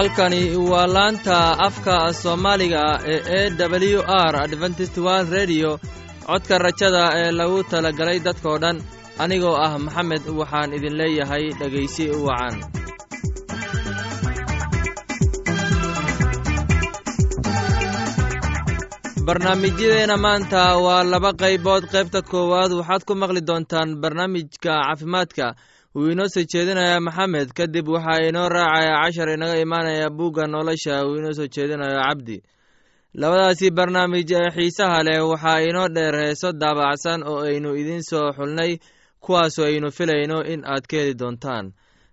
halkani waa laanta afka soomaaliga ee e w r adventist world redio codka rajada ee lagu talagalay dadkoo dhan anigoo ah maxamed waxaan idin leeyahay dhegaysi wacan. Barnaamijyadeena maanta waa laba qaybood. Qaybta koowaad waxaad ku maqli doontaan barnaamijka caafimaadka wuu inoo soo jeedinaya maxamed kadib waxaa inoo raacaya cashar inaga imaanaya bugga nolosha uu inoo soo jeedinayo cabdi. Labadaasi barnaamij ee xiisaha leh waxaa inoo dheer heeso daabacsan oo aynu idiin soo xulnay kuwaasoo aynu filayno in aad ka heli doontaan.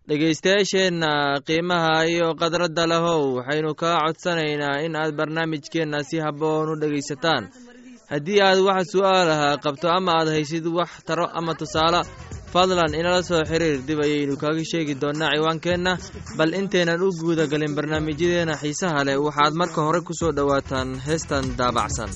Dhegaystayaasheenna qiimaha iyo khadradda lahow waxaynu kaa codsanaynaa in aad barnaamijkeenna si habboon u dhegaysataan. Haddii aad wax su'aalaha qabto ama aad haysid wax taro ama tusaale fadlan inala soo xiriir dib ayaynu kaaga sheegi doonnaa ciwaankeenna. Bal intaynan u guudagelin barnaamijyadeena xiisaha leh waxaad marka hore ku soo dhowaataan heestan daabacsan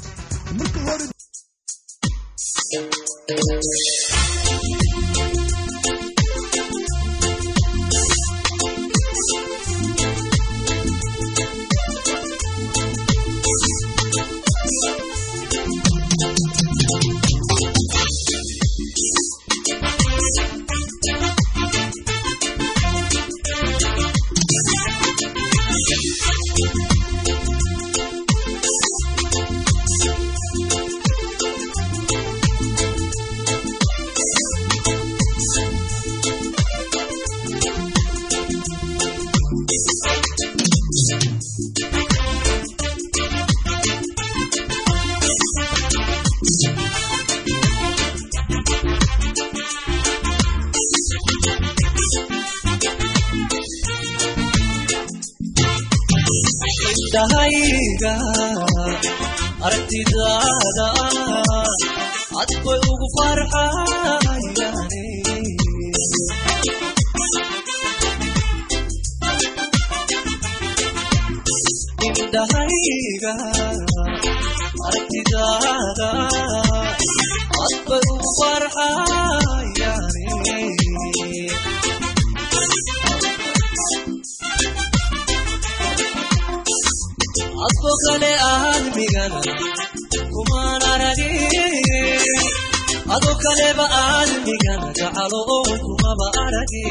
kaleba aadmigana gacalo oon kumaba arage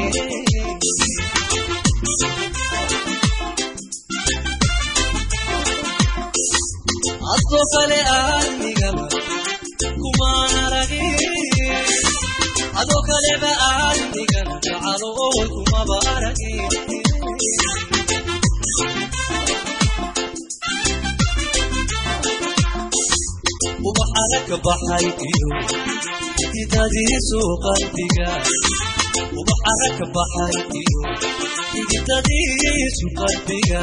xididadiisu qalbiga ubaxana ka baxay iyo xididadiisu qalbiga.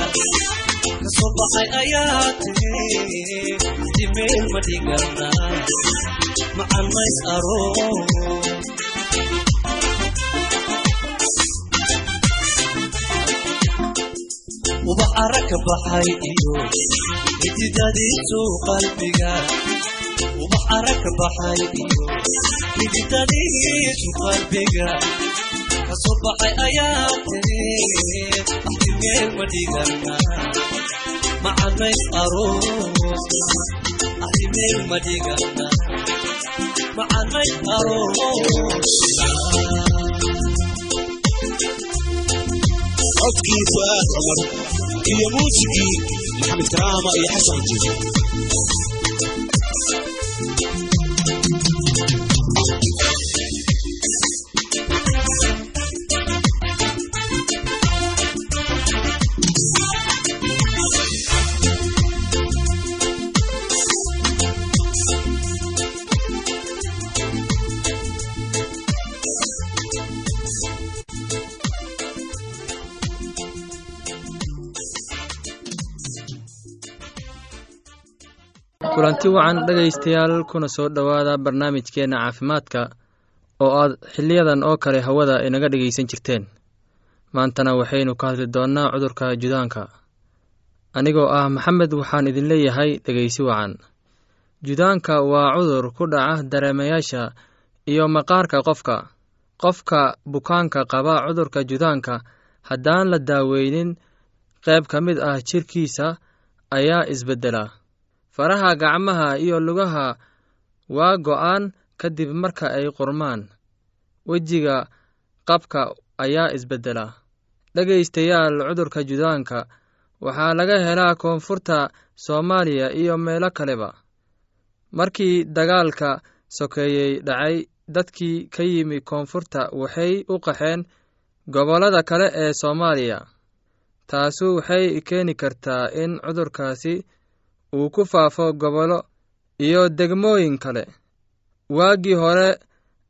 Kasoo baxay ayaa tiri dimeel ma dhigana macanays aro. Ubaxara ka baxay iyo xididadiisu qalbiga ubaxara ka baxay iyo xididadiisu qalbiga ka soo baxay ayaa tiri axtimeel ma dhigana macanays aroos axtimeel ma dhigana macanays aroos codkii fu'aad cumar iyo muusigii maxamed karaama iyo xasan jiise kulanti wacan dhegaystayaal kuna soo dhowaada barnaamijkeenna caafimaadka oo aad xiliyadan oo kale hawada inaga dhegaysan jirteen. Maantana waxaynu ka hadli doonnaa cudurka judaanka. Anigoo ah maxamed waxaan idin leeyahay dhegaysi wacan. Judaanka waa cudur ku dhaca dareemayaasha iyo maqaarka qofka. Qofka bukaanka qaba cudurka judaanka haddaan la daaweynin qayb ka mid ah jirkiisa ayaa isbeddela faraha gacmaha iyo lugaha waa go'aan kadib marka ay qurmaan. Wejiga qabka ayaa isbeddela. Dhegaystayaal cudurka judaanka waxaa laga helaa koonfurta soomaaliya iyo meelo kaleba. Markii dagaalka sokeeyey dhacay dadkii ka yimi koonfurta waxay u qaxeen gobollada kale ee soomaaliya. Taasu waxay keeni kartaa in cudurkaasi uu ku faafo gobollo iyo degmooyin kale. Waaggii hore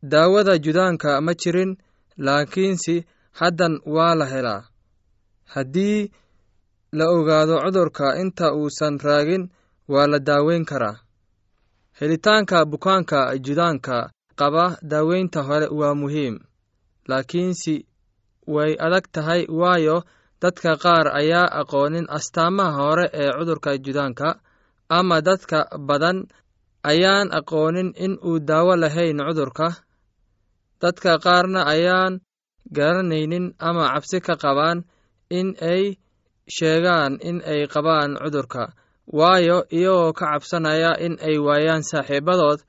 daawada judaanka ma jirin laakiinse haddan waa la helaa. Haddii la ogaado cudurka inta uusan raagin waa la daaweyn karaa. Helitaanka bukaanka judaanka qaba daaweynta hore waa muhiim laakiinse way adag tahay waayo dadka qaar ayaa aqoonin astaamaha hore ee cudurka judaanka ama dadka badan ayaan aqoonin in uu daawo lahayn cudurka. Dadka qaarna ayaan garanaynin ama cabsi ka qabaan in ay sheegaan in ay qabaan cudurka. Waayo iyagoo ka cabsanaya in ay waayaan saaxiibadood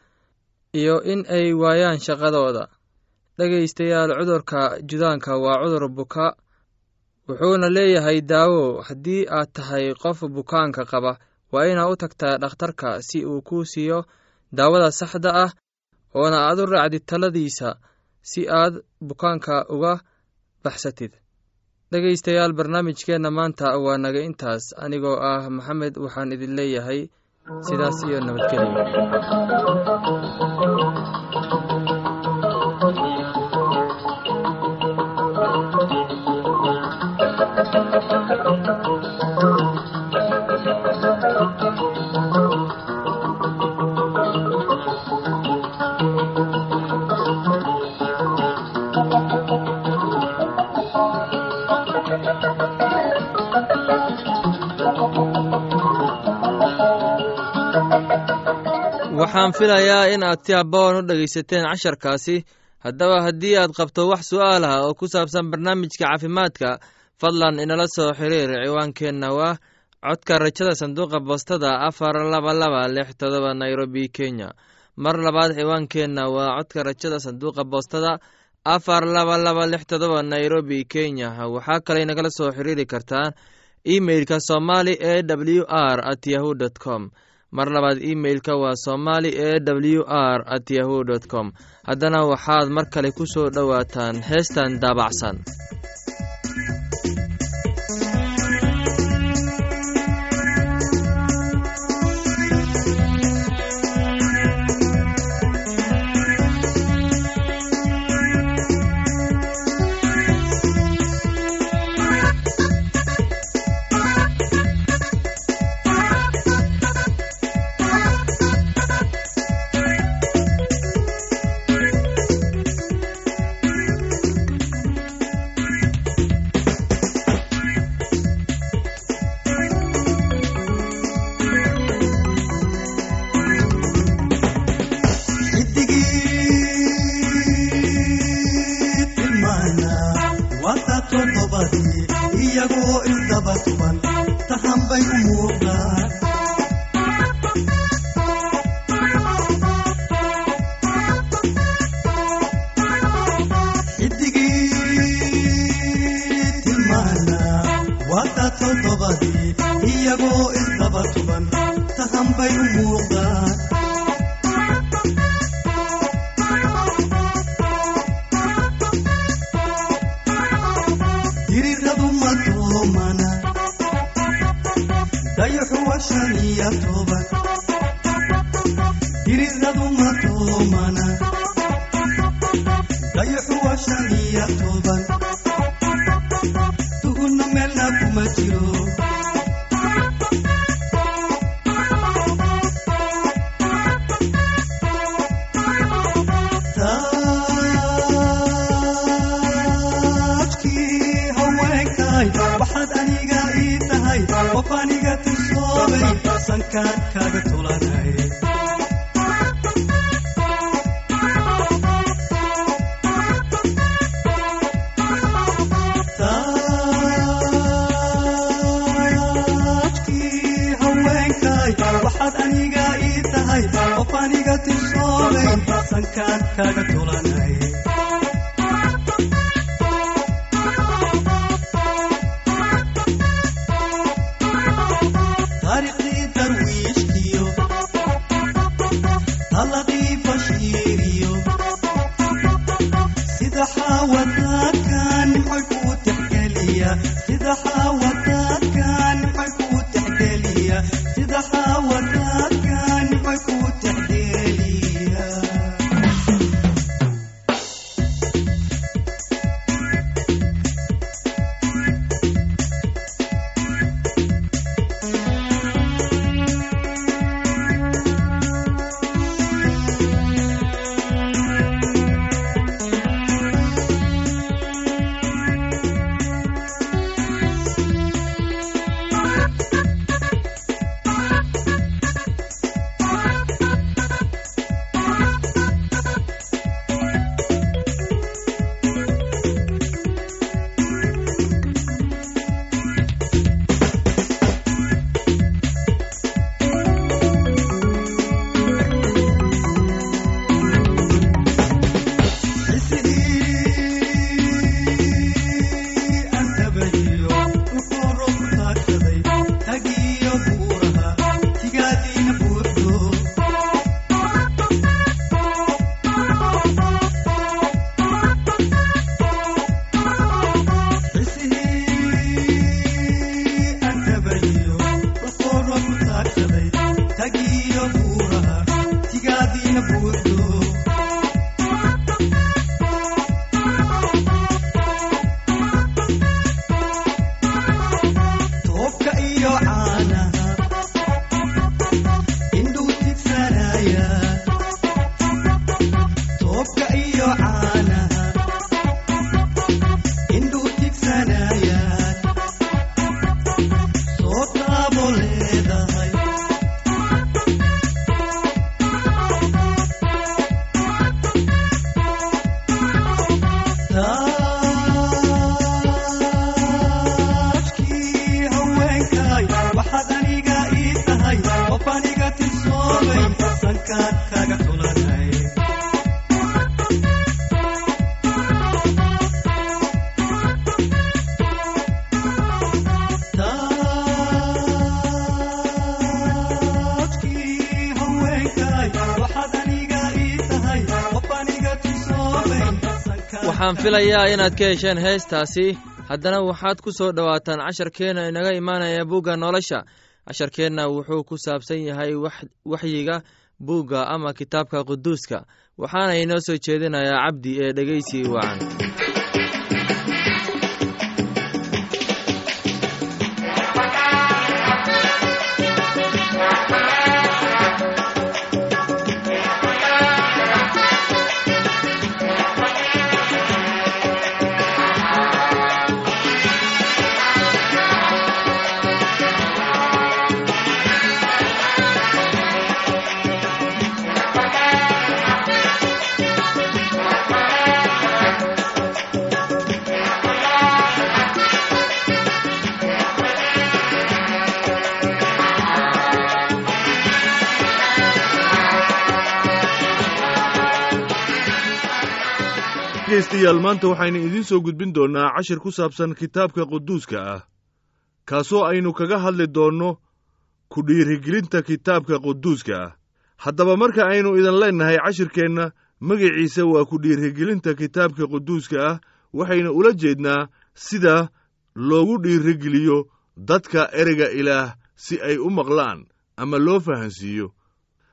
iyo in ay waayaan shaqadooda. Dhegaystayaal cudurka judaanka waa cudur buka wuxuuna leeyahay daawo. Haddii aad tahay qof bukaanka qaba waa inaad u tagtaa dhakhtarka si uu kuu siiyo daawada saxda ah oona aad u raacdid taladiisa si aad bukaanka uga baxsatid. Dhegaystayaal barnaamijkeenna maanta waa naga intaas. Anigoo ah maxamed waxaan idin leeyahay sidaas iyo nabadgelyo waxaan filayaa in aad si aboon u dhegaysateen casharkaasi. Haddaba haddii aad qabto wax su'aal ah oo ku saabsan barnaamijka caafimaadka fadlan inala soo xiriir ciwaankeenna waa codka rajada sanduuqa boostada afar laba laba lix todoba nairobi kenya. Mar labaad ciwaankeenna waa codka rajada sanduuqa boostada afar laba laba lix todoba nairobi kenya. Waxaa kaley nagala soo xiriiri kartaan emeilka somali e w r at yahu dt com mar labaad imeilka waa somali e w r at yahu com. Haddana waxaad mar kale ku soo dhowaataan heestan daabacsan qof aniga tisoobay sankaadkaaga waxaan filayaa inaad ka hesheen heestaasi. Haddana waxaad ku soo dhowaataan casharkeenna inaga imaanaya bugga nolosha. Casharkeenna wuxuu ku saabsan yahay wax- waxyiga buugga ama kitaabka quduuska. Waxaana inoo soo jeedinayaa cabdi ee dhegeysi wacan dhegaystayaal maanta waxaynu idiin soo gudbin doonnaa cashir ku saabsan kitaabka quduuska ah. Kaasoo aynu kaga hadli doonno ku dhiirigelinta kitaabka quduuska ah. Haddaba marka aynu idin leennahay cashirkeenna magiciisa waa ku dhiirigelinta kitaabka quduuska ah waxaynu ula jeednaa sida loogu dhiirigeliyo dadka ereyga ilaah si ay u maqlaan ama loo fahansiiyo.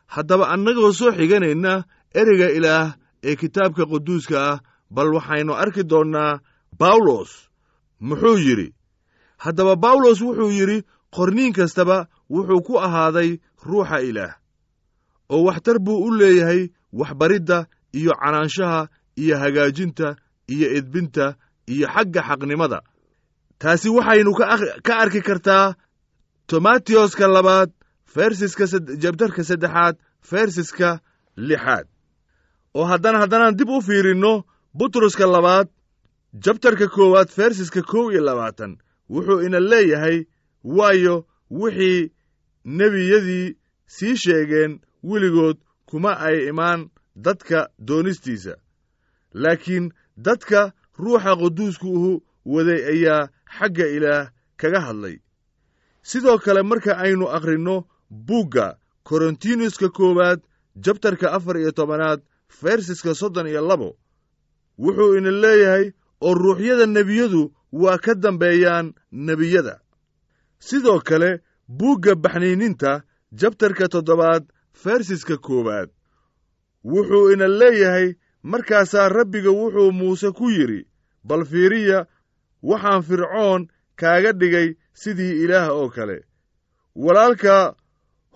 Haddaba annagoo soo xiganayna ereyga ilaah ee kitaabka quduuska ah bal waxaynu arki doonnaa bawlos muxuu yidhi haddaba bawlos wuxuu yidhi qorniin kastaba wuxuu ku ahaaday ruuxa ilaah oo waxtar buu u leeyahay waxbaridda iyo canaanshaha iyo hagaajinta iyo edbinta iyo xagga xaqnimada taasi waxaynu ka arki kartaa tomatioska labaad fersiska jabtarka saddexaad fersiska lixaad. Oo haddana haddanaan dib u fiirinno butruska labaad jabtarka koowaad fersiska kow iyo labaatan. Wuxuu ina leeyahay waayo wixii nebiyadii sii sheegeen weligood kuma ay imaan dadka doonistiisa. Laakiin dadka ruuxa quduuskuuhu waday ayaa xagga ilaah kaga hadlay. Sidoo kale marka aynu akhrinno buugga korontinuska koowaad jabtarka afar iyo tobanaad fersiska soddon iyo labo wuxuu ina leeyahay oo ruuxyada nebiyadu waa ka dambeeyaan nebiyada. Sidoo kale buugga baxniininta jabtarka toddobaad fersiska koowaad wuxuu ina leeyahay markaasaa rabbiga wuxuu muuse ku yidhi bal fiiriya waxaan fircoon kaaga dhigay sidii ilaah oo kale. Walaalka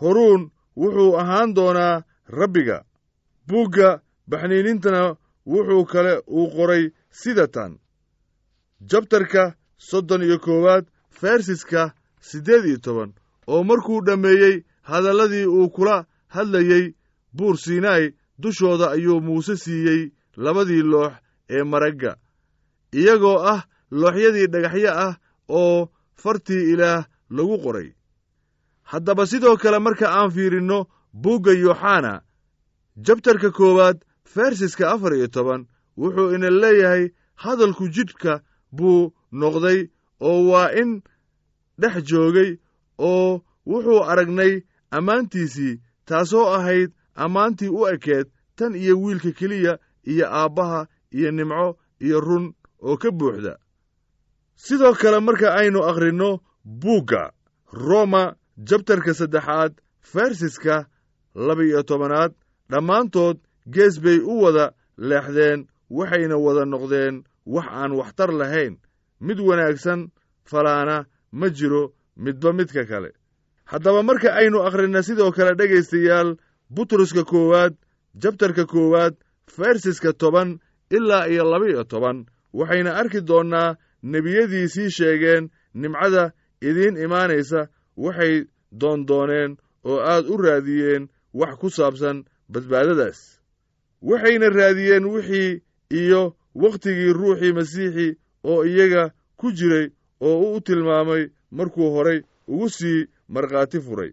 horuun wuxuu ahaan doonaa rabbiga buugga baxniinintana wuxuu kale uu qoray sida tan jabtarka soddon iyo koowaad fersiska siddeed iyo toban oo markuu dhammeeyey hadalladii uu kula hadlayey buur sinai dushooda ayuu muuse siiyey labadii loox ee maragga. Iyagoo ah looxyadii dhagaxyo ah oo fartii ilaah lagu qoray. Haddaba sidoo kale marka aan fiirinno buugga yooxana jabtarka koowaad fersiska afar iyo toban wuxuu ina leeyahay hadalku jidhka buu noqday oo waa in dhex joogay oo wuxuu aragnay ammaantiisii taasoo ahayd ammaantii u ekeed tan iyo wiilka keliya iyo aabbaha iyo nimco iyo run oo ka buuxda. Sidoo kale marka aynu akhrinno buugga roma jabtarka saddexaad fersiska laba-iyo tobanaad dhammaantood gees bay u wada leexdeen waxayna wada noqdeen wax aan waxtar lahayn. Mid wanaagsan falaana ma jiro midba midka kale. Haddaba marka aynu akhrinna sidoo kale dhegaystayaal butruska koowaad jabtarka koowaad fersiska toban ilaa iyo laba-iyo toban waxayna arki doonnaa nebiyadii sii sheegeen nimcada idiin imaanaysa waxay doondooneen oo aad u raadiyeen wax ku saabsan badbaadadaas waxayna raadiyeen wixii iyo wakhtigii ruuxii masiixi oo iyaga ku jiray oo u tilmaamay markuu horay ugu sii markhaati furay.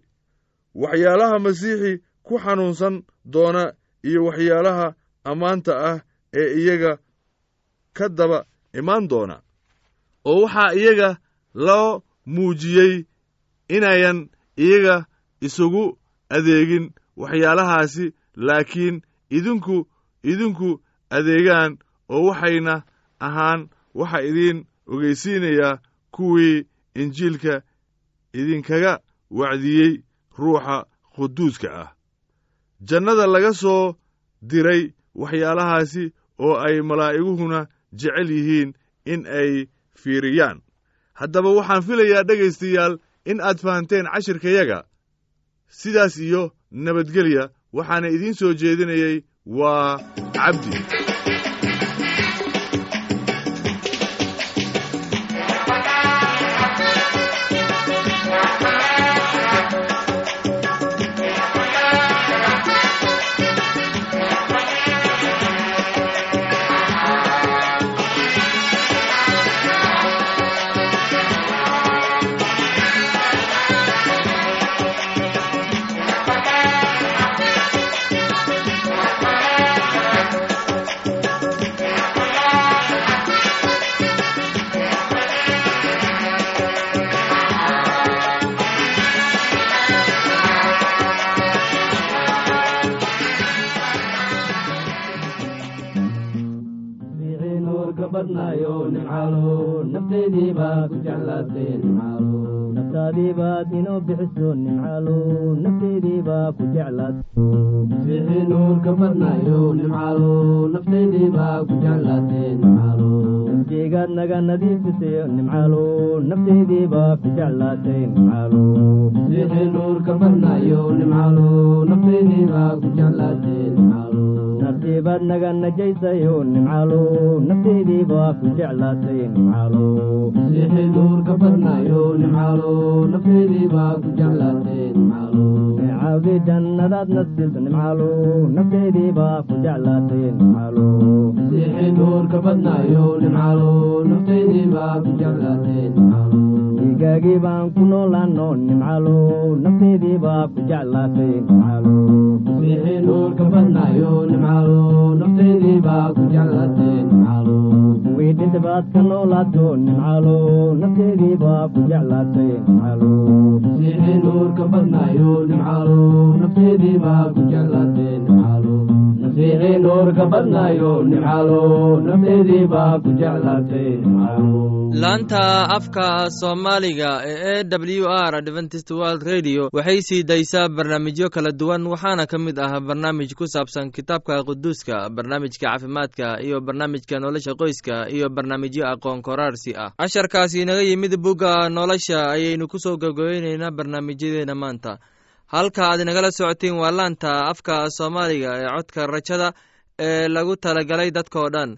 Waxyaalaha masiixi ku xanuunsan doona iyo waxyaalaha ammaanta ah ee iyaga ka daba imaan doona oo waxaa iyaga loo muujiyey inayan iyaga isugu adeegin waxyaalahaasi laakiin idinku idinku adeegaan oo waxayna ahaan waxa idiin ogeysiinayaa kuwii injiilka idinkaga wacdiyey ruuxa quduuska ah. Jannada laga soo diray waxyaalahaasi oo ay malaa'iguhuna jecel yihiin in ay fiiriyaan. Haddaba waxaan filayaa dhegaystayaal in aad fahanteen cashirkayaga sidaas iyo nabadgelya waxaana idiin soo jeedinayey waa cabdi badnaayo nimcaalo nafteydii baad jeclaatay nimcaalo naftaadii baad inoo bixiso nimcaalo nafteydii baa ku nuurka nimcaalo nimcaalo nafjeegaad naga nadiifisayo nimcaalo nafteydii baa ku jeclaatay nimcaalo nuurka ku naftiibaad naga najaysayo nimcaalo nafteydii baa ku jeclaatay nuurka nimcaalo necaawdi jannadaad nasiiso nimcaalo nafteydii baa ku jeclaatay nimcaalo dhiigaagii baan ku noolaano nimcaalo nafteydii baa ku jeclaatay nimcaalo masiixii nuurka badnaayo nimcaalo nafteydii baa ku jeclaatay dhinta baad ka noolaato nimcaalo nafteedii baa ku jeclaatay nimcaalo masiixii nuurka badnaayo nimcaalo nafteedii baa ku jeclaatay nimcaalo masiixii nuurka badnaayo nimcaalo nafteedii baa ku jeclaatay nimcaalo laanta afka soomaaliga ee e w r adventist world radio waxay sii daysaa barnaamijyo kala duwan waxaana ka mid ah barnaamij ku saabsan kitaabka quduuska barnaamijka caafimaadka iyo barnaamijka nolosha qoyska iyo barnaamijyo aqoon koraarsi ah. Casharkaasi inaga yimid bugga nolosha ayaynu ku soo gabgabayneynaa barnaamijyadeena maanta. Halka aad inagala socotiin waa laanta afka soomaaliga ee codka rajada ee lagu talagalay dadkao dhan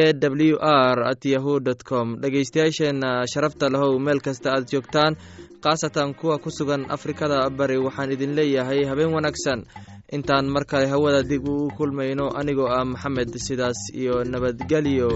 e w r at yahu dt com. Dhegeystayaasheenna sharafta lahow meel kasta aad joogtaan khaasatan kuwa ku sugan afrikada bari waxaan idin leeyahay habeen wanaagsan. Intaan mar kale hawada dib uu kulmayno anigoo ah maxamed sidaas iyo nabadgelyo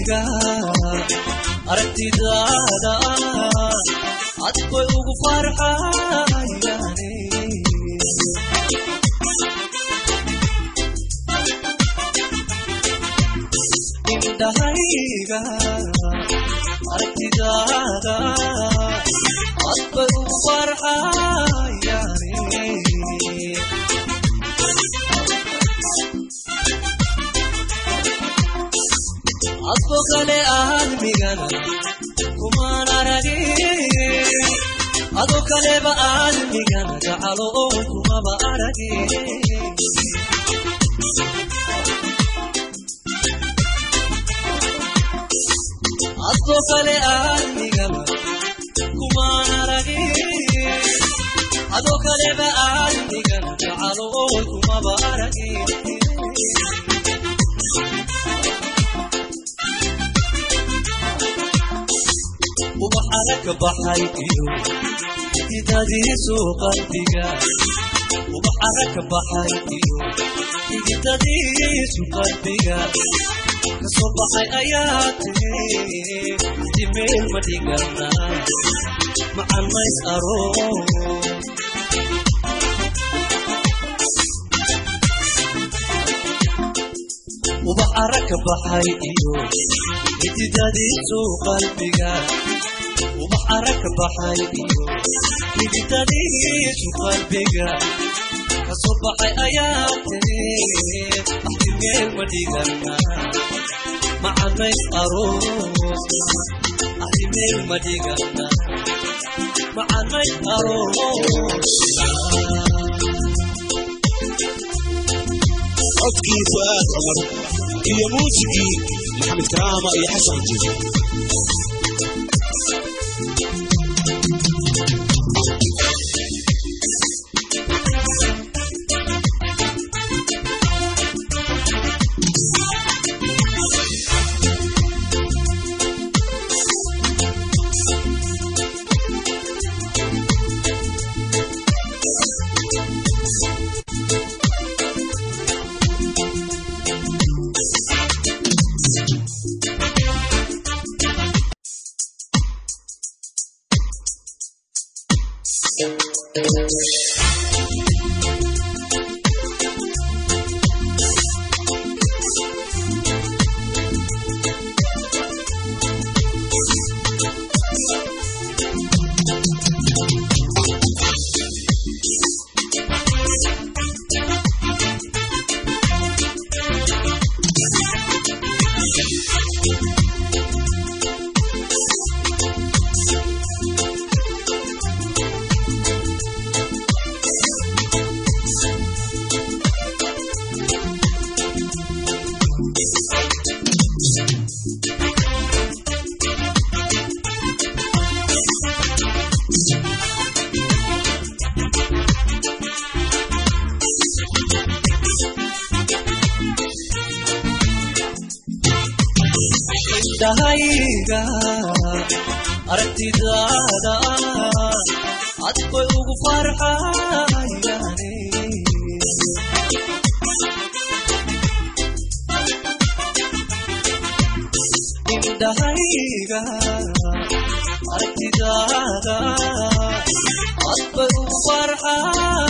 indhahayga aragtidaada adkoy ugu farxayane indhahayga aragtidaada adkoy ugu farxayane adko kale aadmigana kumaan aragin ado kaleba aadmigana gacalo oo kumaba aragin adko kale aadmigana kumaan aragin ado kaleba aadmigana gacalo oo kumaba aragin ka baxay iyo xididadiisu qalbiga. Ubaxana ka baxay iyo xididadiisu qalbiga. Kasoo baxay ayaa tiri dimeel ma dhigana macanays aroos ubax ara ka baxay iyo xididadiisu qalbiga ubax ara ka baxay iyo xididadiisu qalbiga ka soo baxay ayaa tiri axtimeel ma dhigana macanays aroos axtimeel ma dhigana macanays aroos codkii fu'aad cumar iyo muusigii maxamed karaama iyo xasan jiso indhahayga aragtidaada adkoy ugu farxayane indhahayga aragtidaada adkoy ugu farxayane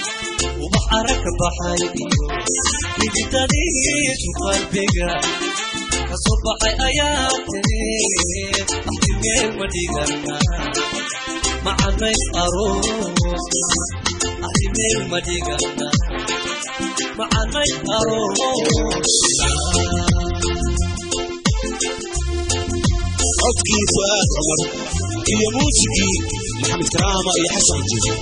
ubaxara ka baxay iyo xigidadiisu qalbiga. Kasoo baxay ayaa tiri axtimeel ma dhigana macanays aroos axtimeel ma dhigana macanays aroos. Codkii fu'aad cumar iyo muusigii maxamed karaama iyo xasan jiiso